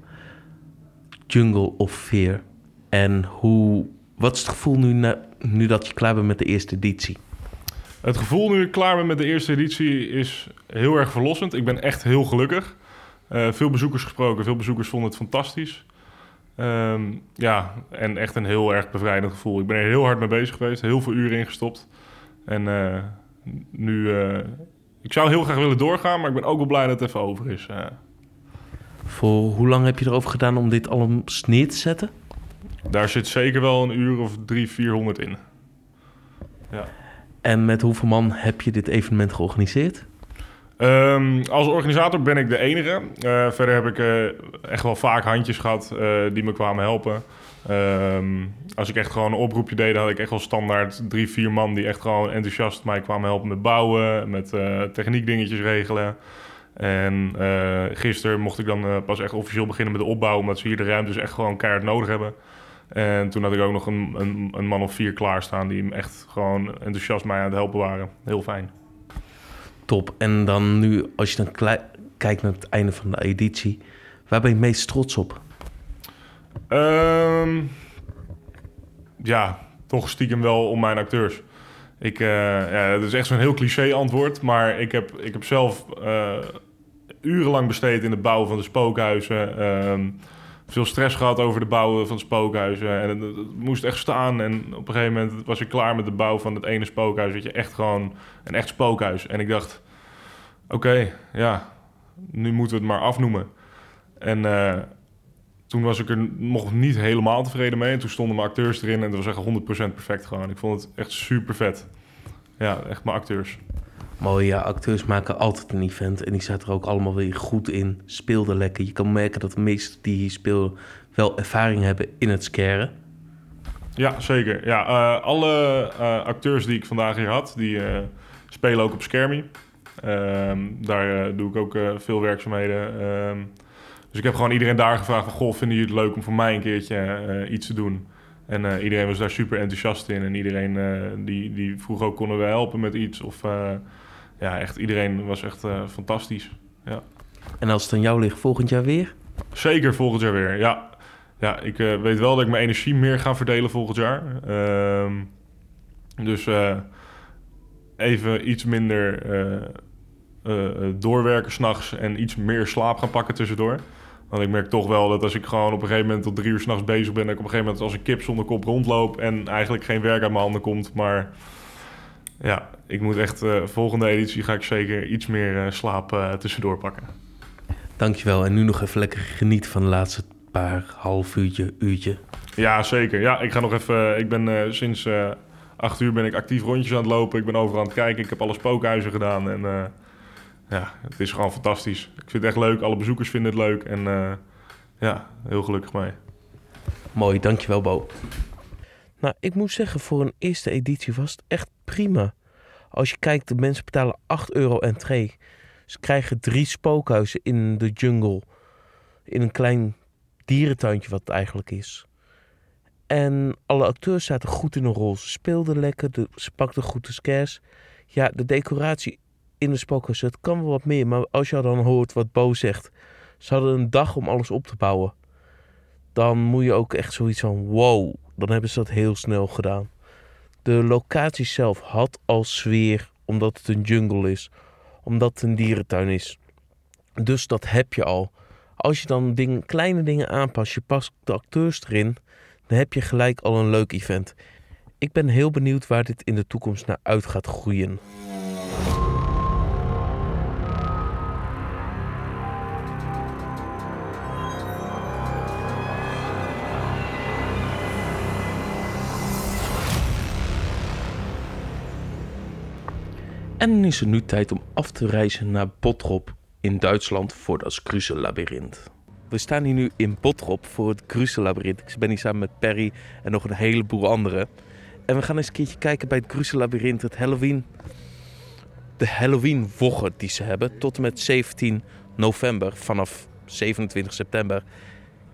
Jungle of Fear. En hoe, wat is het gevoel nu, na- nu dat je klaar bent met de eerste editie? Het gevoel nu ik klaar ben met de eerste editie is heel erg verlossend. Ik ben echt heel gelukkig. Eh, veel bezoekers gesproken, veel bezoekers vonden het fantastisch. Ehm, ja, en echt een heel erg bevrijdend gevoel. Ik ben er heel hard mee bezig geweest, heel veel uren ingestopt. En eh, nu, eh, ik zou heel graag willen doorgaan, maar ik ben ook wel blij dat het even over is. Voor hoe lang heb je erover gedaan om dit allemaal neer te zetten? daar zit zeker wel een uur of drie, vierhonderd in. Ja. En met hoeveel man heb je dit evenement georganiseerd? Ehm, als organisator ben ik de enige. Eh, verder heb ik eh, echt wel vaak handjes gehad eh, die me kwamen helpen. Ehm, als ik echt gewoon een oproepje deed, had ik echt wel standaard drie, vier man die echt gewoon enthousiast mij kwamen helpen met bouwen, met techniekdingetjes regelen. En gisteren mocht ik dan pas echt officieel beginnen met de opbouw, omdat ze hier de ruimtes echt gewoon keihard nodig hebben. En toen had ik ook nog een, een, een man of vier klaarstaan die hem echt gewoon enthousiast mij aan het helpen waren. Heel fijn. Top. En dan nu, als je dan kijkt naar het einde van de editie, waar ben je het meest trots op? Ehm, ja, toch stiekem wel om mijn acteurs. Ik, eh, ja, het is echt zo'n heel cliché antwoord, maar ik heb, ik heb zelf eh, urenlang besteed in het bouwen van de spookhuizen. Ehm, veel stress gehad over de bouwen van spookhuizen. En het, moest echt staan. En op een gegeven moment was ik klaar met de bouw van het ene spookhuis. Weet je, echt gewoon een echt spookhuis. En ik dacht, oké, ja, nu moeten we het maar afnoemen. En eh, toen was ik er nog niet helemaal tevreden mee. En toen stonden mijn acteurs erin en het was echt 100% perfect gewoon. Ik vond het echt super vet. Ja, echt mijn acteurs. Mooi, ja, acteurs maken altijd een event en die zaten er ook allemaal weer goed in. Speelden lekker. Je kan merken dat de meesten die hier spelen wel ervaring hebben in het scaren. Ja, zeker. Ja, eh, alle eh, acteurs die ik vandaag hier had, die eh, spelen ook op Skermie. Ehm, daar doe ik ook veel werkzaamheden. Ehm, dus ik heb gewoon iedereen daar gevraagd van... Goh, vinden jullie het leuk om voor mij een keertje iets te doen? En iedereen was daar super enthousiast in. En iedereen die, die vroeg ook, konden we helpen met iets? Of ja, echt iedereen was echt eh, fantastisch. Ja. En als het aan jou ligt, volgend jaar weer? Zeker volgend jaar weer, ja. Ja, ik eh, weet wel dat ik mijn energie meer ga verdelen volgend jaar. Ehm, dus eh, even iets minder doorwerken s'nachts en iets meer slaap gaan pakken tussendoor. Want ik merk toch wel dat als ik gewoon op een gegeven moment tot drie uur s'nachts bezig ben... dat ik op een gegeven moment als een kip zonder kop rondloop... en eigenlijk geen werk uit mijn handen komt. Maar ja, ik moet echt... eh, volgende editie ga ik zeker iets meer eh, slaap eh, tussendoor pakken. Dankjewel. En nu nog even lekker genieten van de laatste paar half uurtje, uurtje. Ja, zeker. Ja, ik ga nog even. Ik ben sinds acht uur ben ik actief rondjes aan het lopen. Ik ben overal aan het kijken. Ik heb alle spookhuizen gedaan. En ja, het is gewoon fantastisch. Ik vind het echt leuk. Alle bezoekers vinden het leuk. En ja, heel gelukkig mee. Mooi, dankjewel Bo. Nou, ik moet zeggen, voor een eerste editie was het echt prima. Als je kijkt, de mensen betalen 8 euro entree. Ze krijgen drie spookhuizen in de jungle. In een klein dierentuintje wat het eigenlijk is. En alle acteurs zaten goed in een rol. Ze speelden lekker, ze pakten goed de scares. Ja, de decoratie in de spookhuizen, het kan wel wat meer. Maar als je dan hoort wat Bo zegt. Ze hadden een dag om alles op te bouwen dan moet je ook echt zoiets van wow, dan hebben ze dat heel snel gedaan. De locatie zelf had al sfeer omdat het een jungle is, omdat het een dierentuin is. Dus dat heb je al. Als je dan kleine dingen aanpast, je past de acteurs erin, dan heb je gelijk al een leuk event. Ik ben heel benieuwd waar dit in de toekomst naar uit gaat groeien. En is het nu tijd om af te reizen naar Bottrop in Duitsland voor dat Kruse-labyrinth. We staan hier nu in Bottrop voor het Kruse-labyrinth. Ik ben hier samen met Perry en nog een heleboel anderen. En we gaan eens een keertje kijken bij het Kruse-labyrinth, het Halloween. De Halloween-woggen die ze hebben tot en met 17 november vanaf 27 september.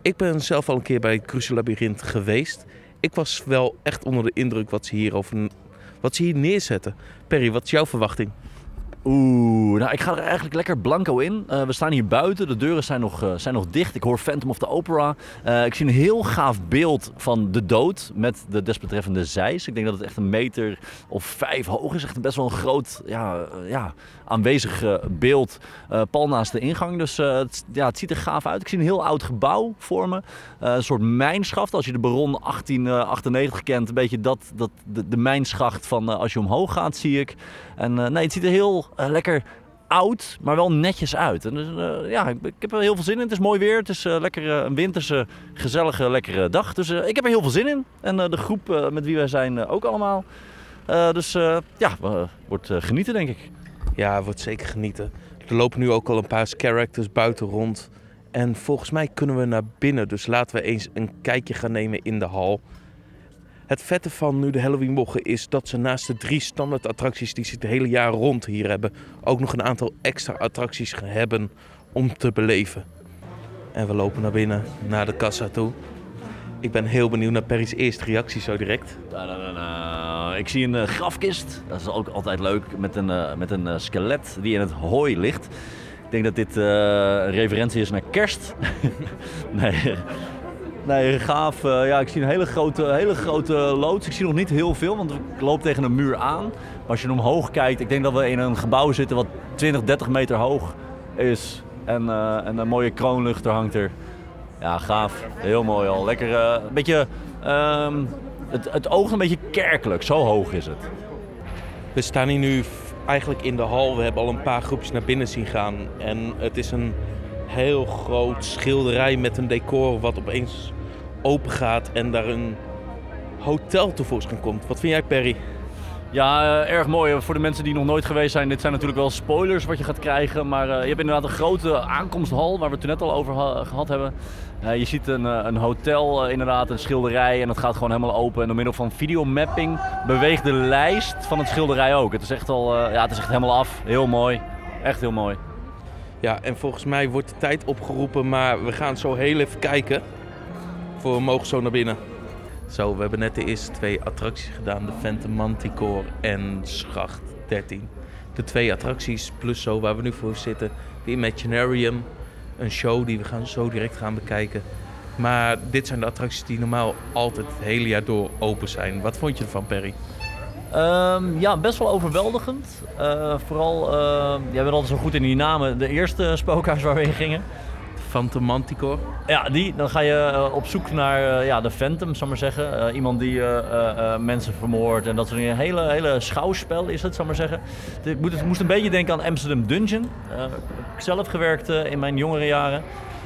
Ik ben zelf al een keer bij het Kruse-labyrinth geweest. Ik was wel echt onder de indruk wat ze hier, over, wat ze hier neerzetten. Perry, wat is jouw verwachting? Oeh, nou ik ga er eigenlijk lekker blanco in. Eh, we staan hier buiten, de deuren zijn nog, eh, zijn nog dicht. Ik hoor Phantom of the Opera. Eh, ik zie een heel gaaf beeld van de dood met de desbetreffende zeis. Ik denk dat het echt een meter of vijf hoog is. Echt best wel een groot ja, ja, aanwezig eh, beeld eh, pal naast de ingang. Dus eh, het, ja, het ziet er gaaf uit. Ik zie een heel oud gebouw voor me. Eh, een soort mijnschacht. Als je de Baron 1898 kent, een beetje dat, dat, de, de mijnschacht van als je omhoog gaat, zie ik. En nee, het ziet er heel lekker oud, maar wel netjes uit. En dus, ja, ik, ik heb er heel veel zin in. Het is mooi weer. Het is lekker een winterse, gezellige, lekkere dag. Dus ik heb er heel veel zin in. En de groep met wie wij zijn ook allemaal. Dus ja, wordt genieten denk ik. Ja, wordt zeker genieten. Er lopen nu ook al een paar characters buiten rond. En volgens mij kunnen we naar binnen. Dus laten we eens een kijkje gaan nemen in de hal. Het vette van nu de Halloween mogen is dat ze naast de drie standaard attracties die ze het hele jaar rond hier hebben, ook nog een aantal extra attracties hebben om te beleven. En we lopen naar binnen, naar de kassa toe. Ik ben heel benieuwd naar Perry's eerste reactie zo direct. Ik zie een eh, grafkist. Dat is ook altijd leuk. Met een, eh, met een eh, skelet die in het hooi ligt. Ik denk dat dit een referentie is naar kerst. nee, nee, gaaf. Ja, ik zie een hele grote, hele grote loods. Ik zie nog niet heel veel, want ik loop tegen een muur aan. Maar als je omhoog kijkt, ik denk dat we in een gebouw zitten wat 20, 30 meter hoog is. En, en een mooie kroonluchter hangt er. Ja, gaaf. Heel mooi al. Lekker, eh, een beetje... ehm, het, het oogt een beetje kerkelijk, zo hoog is het. We staan hier nu eigenlijk in de hal. We hebben al een paar groepjes naar binnen zien gaan. En het is een heel groot schilderij met een decor wat opeens open gaat en daar een hotel tevoorschijn komt. Wat vind jij, Perry? Ja, eh, erg mooi. Voor de mensen die nog nooit geweest zijn, dit zijn natuurlijk wel spoilers wat je gaat krijgen. Maar eh, je hebt inderdaad een grote aankomsthal, waar we het toen net al over ha- gehad hebben. Eh, je ziet een, eh, een hotel, eh, inderdaad, een schilderij en het gaat gewoon helemaal open. En door middel van videomapping beweegt de lijst van het schilderij ook. Het is echt, al, eh, ja, het is echt helemaal af. Heel mooi. Echt heel mooi. Ja, en volgens mij wordt de tijd opgeroepen, maar we gaan zo heel even kijken. Voor we mogen zo naar binnen. Zo, we hebben net de eerste twee attracties gedaan. De Phantom Manticore en Schacht 13. De twee attracties plus zo waar we nu voor zitten. De Imaginarium. Een show die we gaan zo direct gaan bekijken. Maar dit zijn de attracties die normaal altijd het hele jaar door open zijn. Wat vond je ervan, Perry? Ehm, ja, best wel overweldigend. Eh, vooral, uh, jij bent altijd zo goed in die namen. De eerste spookhuis waar we heen gingen. Phantom Manticore. Ja, die. Dan ga je eh, op zoek naar eh, ja, de Phantom, zal maar zeggen. Eh, iemand die mensen vermoordt en dat soort dingen. Een hele, hele schouwspel is het, zal maar zeggen. Ik moet, het moest een beetje denken aan Amsterdam Dungeon. Ik zelf gewerkt in mijn jongere jaren.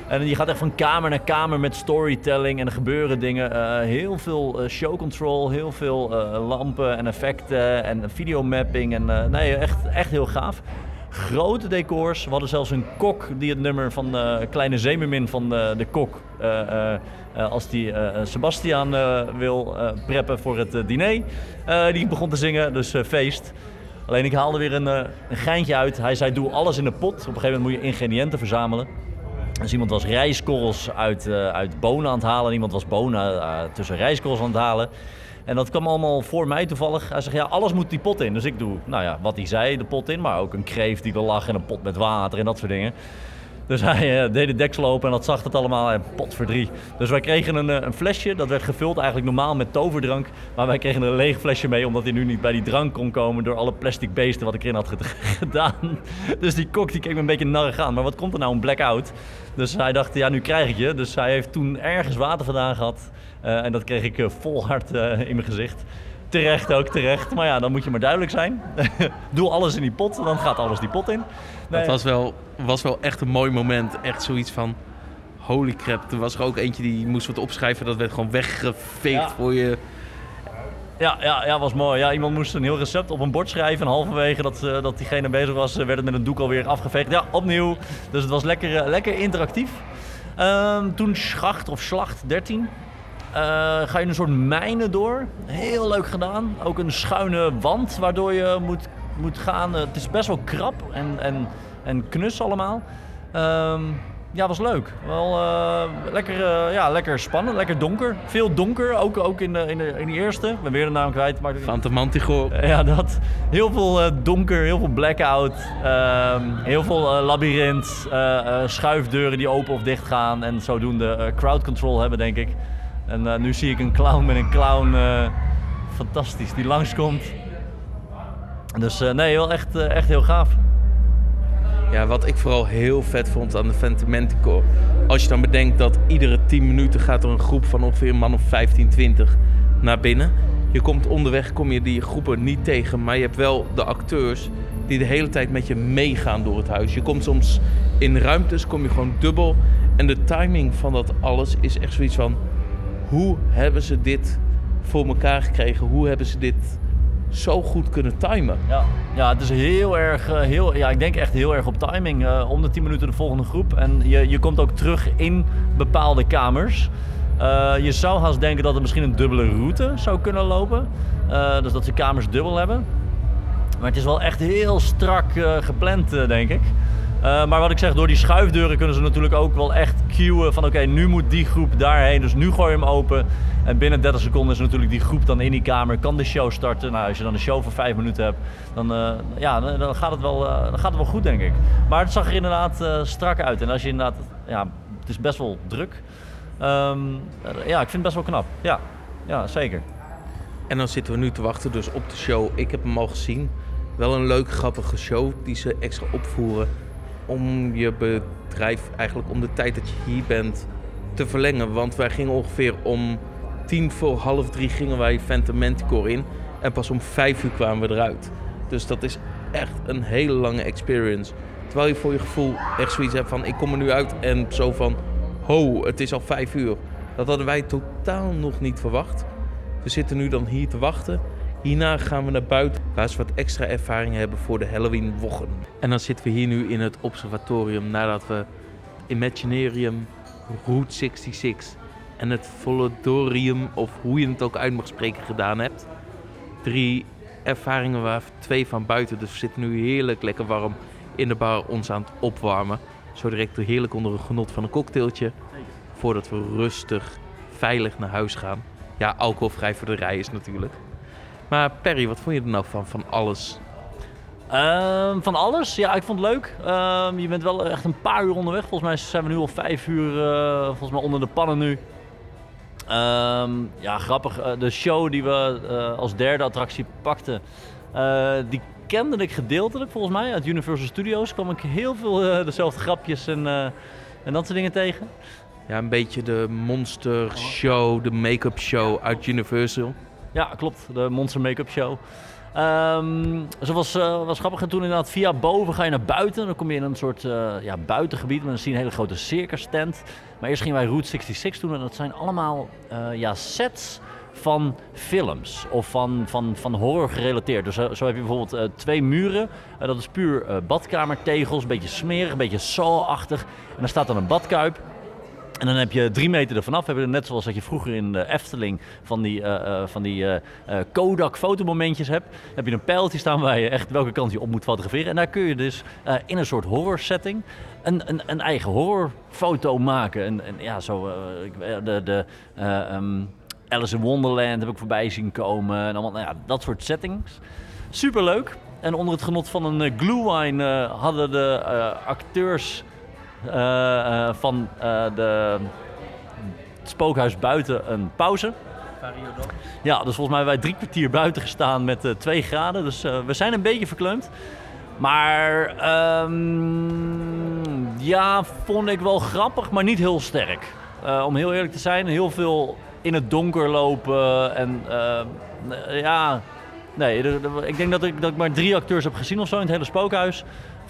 En je gaat echt van kamer naar kamer met storytelling en er gebeuren dingen. Heel veel eh, show control, heel veel lampen en effecten en videomapping. En, nee, echt, echt heel gaaf. Grote decors. We hadden zelfs een kok die het nummer van eh, Kleine Zeemermin van de, de kok. eh, eh, eh, als die eh, Sebastian eh, wil eh, preppen voor het eh, diner. eh, die begon te zingen, dus eh, feest. Alleen ik haalde weer een, eh, een geintje uit. Hij zei: Doe alles in de pot. Op een gegeven moment moet je ingrediënten verzamelen. Dus iemand was rijstkorrels uit, eh, uit bonen aan het halen. Iemand was bonen eh, tussen rijstkorrels aan het halen. En dat kwam allemaal voor mij toevallig. Hij zegt, ja, alles moet die pot in. Dus ik doe, nou ja, wat hij zei, de pot in. Maar ook een kreeft die er lag en een pot met water en dat soort dingen. Dus hij eh, deed de deksel open en dat zag het allemaal. En pot voor drie. Dus wij kregen een, eh, een flesje. Dat werd gevuld eigenlijk normaal met toverdrank. Maar wij kregen een leeg flesje mee. Omdat hij nu niet bij die drank kon komen. Door alle plastic beesten wat ik erin had ged- gedaan. Dus die kok die keek me een beetje narrig aan. Maar wat komt er nou? Een blackout. Dus hij dacht, ja, nu krijg ik je. Dus hij heeft toen ergens water vandaan gehad. Eh, en dat kreeg ik eh, vol hard eh, in mijn gezicht. Terecht ook, terecht. Maar ja, dan moet je maar duidelijk zijn. Doe alles in die pot, dan gaat alles die pot in. Dat was wel, was wel echt een mooi moment. Echt zoiets van, holy crap. Er was er ook eentje die moest wat opschrijven. Dat werd gewoon weggeveegd Ja. voor je. Ja, ja, ja, was mooi. Ja, iemand moest een heel recept op een bord schrijven. En halverwege dat, eh, dat diegene bezig was, eh, werd het met een doek alweer afgeveegd. Ja, opnieuw. Dus het was lekker, eh, lekker interactief. Ehm, toen Schacht of Slacht 13. Eh, ga je een soort mijnen door. Heel leuk gedaan. Ook een schuine wand waardoor je moet, moet gaan. Eh, het is best wel krap en, en, en knus allemaal. Ehm, ja, was leuk. Wel eh, lekker, ja, lekker spannend, lekker donker. Veel donker, ook, ook in, de, in, de, in die eerste. Ik ben weer de naam kwijt. Maar... Phantom Manticore. Ja, dat. Heel veel donker, heel veel blackout. ehm, heel veel labyrint. eh, schuifdeuren die open of dicht gaan. En zodoende crowd control hebben, denk ik. En eh, nu zie ik een clown met een clown. eh, fantastisch, die langskomt. Dus eh, nee, wel echt, echt heel gaaf. Ja, wat ik vooral heel vet vond aan de Phantom Manticore. Als je dan bedenkt dat iedere 10 minuten gaat er een groep van ongeveer een man of 15, 20 naar binnen. Je komt onderweg, kom je die groepen niet tegen, maar je hebt wel de acteurs die de hele tijd met je meegaan door het huis. Je komt soms in ruimtes, kom je gewoon dubbel. En de timing van dat alles is echt zoiets van... Hoe hebben ze dit voor elkaar gekregen? Hoe hebben ze dit zo goed kunnen timen? Ja, ja het is heel erg, eh, heel, ja, ik denk echt heel erg op timing. Eh, om de 10 minuten de volgende groep. En je, je komt ook terug in bepaalde kamers. Eh, je zou haast denken dat het misschien een dubbele route zou kunnen lopen. Dus dat ze kamers dubbel hebben. Maar het is wel echt heel strak gepland, denk ik. Eh, maar wat ik zeg, door die schuifdeuren kunnen ze natuurlijk ook wel echt cueën van oké, nu moet die groep daarheen. Dus nu gooi je hem open. En binnen 30 seconden is natuurlijk die groep dan in die kamer, kan de show starten. Nou, als je dan een show van 5 minuten hebt, dan, eh, ja, dan, gaat het wel, eh, dan gaat het wel goed denk ik. Maar het zag er inderdaad strak uit. En als je inderdaad, ja, het is best wel druk. Ehm, eh, ja, ik vind het best wel knap. Ja, ja zeker. En dan zitten we nu te wachten dus op de show. Ik heb hem al gezien. Wel een leuke, grappige show die ze extra opvoeren. Om je bedrijf, eigenlijk om de tijd dat je hier bent, te verlengen. Want wij gingen ongeveer om tien voor half drie gingen wij Phantom Manticore in. En pas om vijf uur kwamen we eruit. Dus dat is echt een hele lange experience. Terwijl je voor je gevoel echt zoiets hebt van ik kom er nu uit en zo van ho, het is al vijf uur. Dat hadden wij totaal nog niet verwacht. We zitten nu dan hier te wachten. Hierna gaan we naar buiten waar ze wat extra ervaring hebben voor de Halloween wochen. En dan zitten we hier nu in het observatorium nadat we Imaginarium, Route 66 en het Volodorium, of hoe je het ook uit mag spreken, gedaan hebt. Drie ervaringen waar twee van buiten. Dus we zitten nu heerlijk lekker warm in de bar ons aan het opwarmen. Zo direct heerlijk onder een genot van een cocktailtje. Voordat we rustig, veilig naar huis gaan. Ja, alcoholvrij voor de rij is natuurlijk. Maar Perry, wat vond je er nou van, van alles? Ehm, van alles? Ja, ik vond het leuk. Ehm, je bent wel echt een paar uur onderweg. Volgens mij zijn we nu al vijf uur eh, volgens mij onder de pannen nu. Ehm, ja, grappig. Eh, de show die we eh, als derde attractie pakten, die kende ik gedeeltelijk volgens mij. Uit Universal Studios kwam ik heel veel dezelfde grapjes en, en dat soort dingen tegen. Ja, een beetje de monster show, de make-up show uit Universal. Ja, klopt. De Monster Make-up Show. Ehm zo was, eh, was grappig. En toen inderdaad via boven ga je naar buiten. Dan kom je in een soort eh, ja, buitengebied. Maar dan zie je een hele grote circus tent. Maar eerst gingen wij Route 66 doen. En dat zijn allemaal eh, ja, sets van films. Of van, van, van horror gerelateerd. Dus zo, heb je bijvoorbeeld twee muren. Eh, dat is puur eh, badkamertegels. Een beetje smerig, een beetje saw-achtig. En dan staat dan een badkuip. En dan heb je drie meter ervan af. Heb je net zoals dat je vroeger in de Efteling van die, eh, eh, van die eh, Kodak fotomomentjes hebt. Heb je een pijltje staan waar je echt welke kant je op moet fotograferen. En daar kun je dus in een soort horror setting een, een, een eigen horrorfoto maken. En, en ja, zo de, de eh, ehm, Alice in Wonderland heb ik voorbij zien komen. En nou ja, dat soort settings. Superleuk. En onder het genot van een glühwein hadden de acteurs van eh, de het spookhuis buiten een pauze. Ja, dus volgens mij hebben wij drie kwartier buiten gestaan met eh 2 graden. Dus eh, we zijn een beetje verkleumd. Maar ehm, ja, vond ik wel grappig, maar niet heel sterk. Eh, om heel eerlijk te zijn, heel veel in het donker lopen. En eh, ja, nee, ik denk dat ik, dat ik maar drie acteurs heb gezien of zo in het hele spookhuis.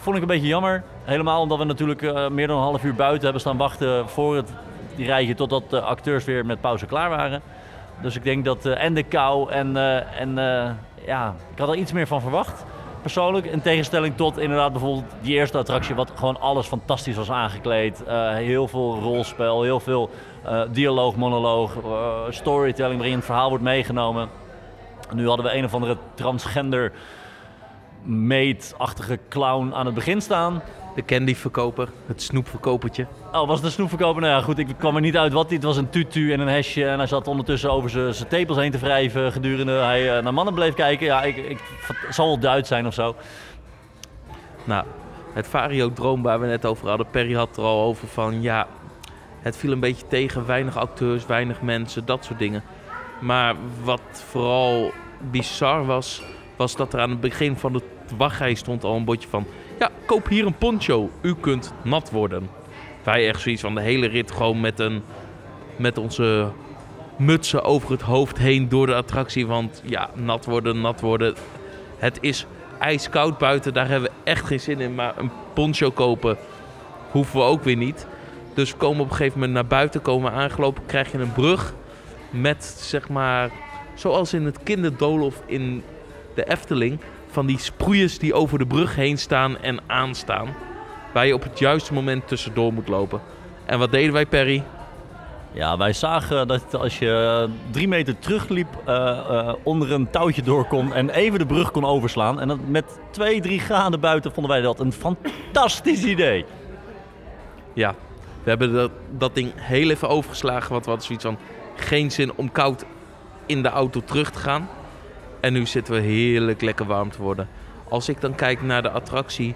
Vond ik een beetje jammer. Helemaal omdat we natuurlijk eh, meer dan een half uur buiten hebben staan wachten voor het rijtje totdat de acteurs weer met pauze klaar waren. Dus ik denk dat eh, en de kou en, eh, en ja, ik had er iets meer van verwacht. Persoonlijk, in tegenstelling tot inderdaad bijvoorbeeld die eerste attractie, wat gewoon alles fantastisch was aangekleed. Heel veel rolspel, heel veel dialoog, monoloog, storytelling waarin het verhaal wordt meegenomen. Nu hadden we een of andere transgender meet-achtige clown aan het begin staan. De candyverkoper, het snoepverkopertje. Oh, was het een snoepverkoper? Nou ja, goed, ik kwam er niet uit wat. Het was een tutu en een hesje. En hij zat ondertussen over zijn tepels heen te wrijven. Gedurende hij eh, naar mannen bleef kijken. Ja, ik, ik, het zal wel Duits zijn of zo. Nou, het Vario-droom waar we net over hadden. Perry had er al over van ja, het viel een beetje tegen. Weinig acteurs, weinig mensen, dat soort dingen. Maar wat vooral bizar was, was dat er aan het begin van de wachtrij stond al een bordje van... Ja, koop hier een poncho, u kunt nat worden. Wij echt zoiets van de hele rit gewoon met, een, met onze mutsen over het hoofd heen door de attractie. Want ja, nat worden, nat worden. Het is ijskoud buiten, daar hebben we echt geen zin in. Maar een poncho kopen hoeven we ook weer niet. Dus we komen op een gegeven moment naar buiten, komen aangelopen, krijg je een brug met zeg maar, zoals in het kinderdolof in de Efteling, van die sproeiers die over de brug heen staan en aanstaan. Waar je op het juiste moment tussendoor moet lopen. En wat deden wij, Perry? Ja, wij zagen dat als je drie meter terugliep, eh, eh, onder een touwtje door kon en even de brug kon overslaan. En dat met twee, drie graden buiten vonden wij dat een fantastisch idee. Ja, we hebben dat, dat ding heel even overgeslagen. Want we hadden zoiets van geen zin om koud in de auto terug te gaan. En nu zitten we heerlijk lekker warm te worden. Als ik dan kijk naar de attractie.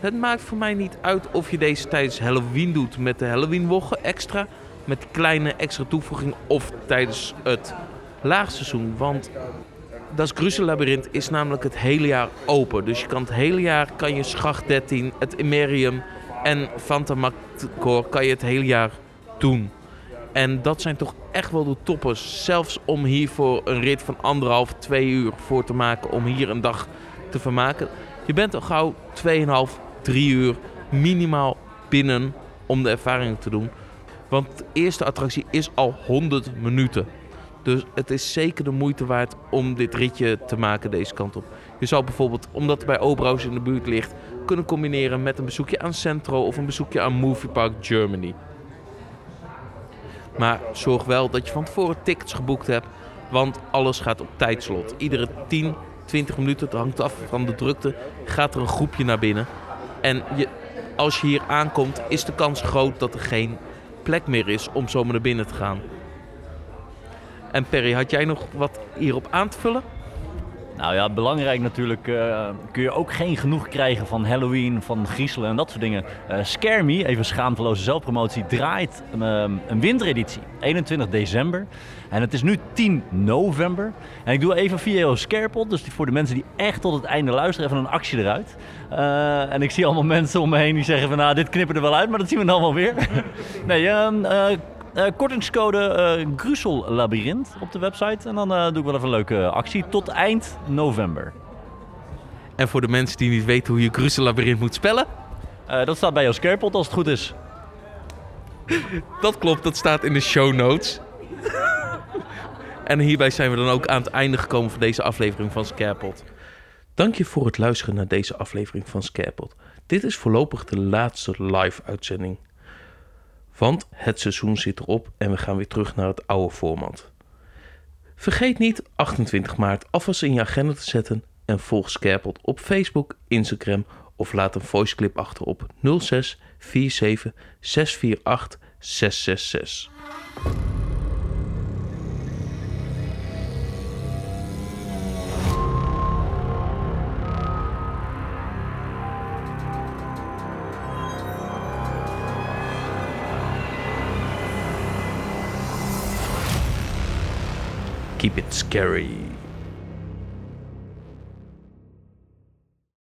Het maakt voor mij niet uit of je deze tijdens Halloween doet met de Halloween-woggen extra. Met kleine extra toevoeging. Of tijdens het laagseizoen. Want dat Gruzellabyrinth is namelijk het hele jaar open. Dus je kan het hele jaar, kan je Schacht 13, het Imerium en Fantamacor kan je het hele jaar doen. En dat zijn toch echt wel de toppers. Zelfs om hiervoor een rit van anderhalf, twee uur voor te maken. Om hier een dag te vermaken. Je bent al gauw 2,5, 3 uur minimaal binnen om de ervaring te doen. Want de eerste attractie is al 100 minuten. Dus het is zeker de moeite waard om dit ritje te maken deze kant op. Je zou bijvoorbeeld, omdat het bij Oberhaus in de buurt ligt, kunnen combineren met een bezoekje aan Centro of een bezoekje aan Movie Park Germany. Maar zorg wel dat je van tevoren tickets geboekt hebt, want alles gaat op tijdslot. Iedere 10, 20 minuten, het hangt af van de drukte, gaat er een groepje naar binnen. En je, als je hier aankomt, is de kans groot dat er geen plek meer is om zomaar naar binnen te gaan. En Perry, had jij nog wat hierop aan te vullen? Nou ja, belangrijk natuurlijk eh, kun je ook geen genoeg krijgen van Halloween, van griezelen en dat soort dingen. Eh Scare even schaamteloze zelfpromotie, draait een, ehm, een wintereditie. 21 december. En het is nu 10 november. En ik doe even via jouw Scarepot, dus voor de mensen die echt tot het einde luisteren, even een actie eruit. Eh, en ik zie allemaal mensen om me heen die zeggen van nou, dit knippen er wel uit, maar dat zien we dan wel weer. nee, ehm, eh, kortingscode Grusel Labyrinth op de website. En dan eh, doe ik wel even een leuke actie tot eind november. En voor de mensen die niet weten hoe je Gruzellabyrinth moet spellen? Dat staat bij jouw Scarepot als het goed is. Dat klopt, dat staat in de show notes. en hierbij zijn we dan ook aan het einde gekomen van deze aflevering van Scarepot. Dank je voor het luisteren naar deze aflevering van Scarepot. Dit is voorlopig de laatste live uitzending. Want het seizoen zit erop en we gaan weer terug naar het oude format. Vergeet niet 28 maart alvast in je agenda te zetten en volg Scarepot op Facebook, Instagram of laat een voiceclip achter op 06 47 648 666. Keep it scary.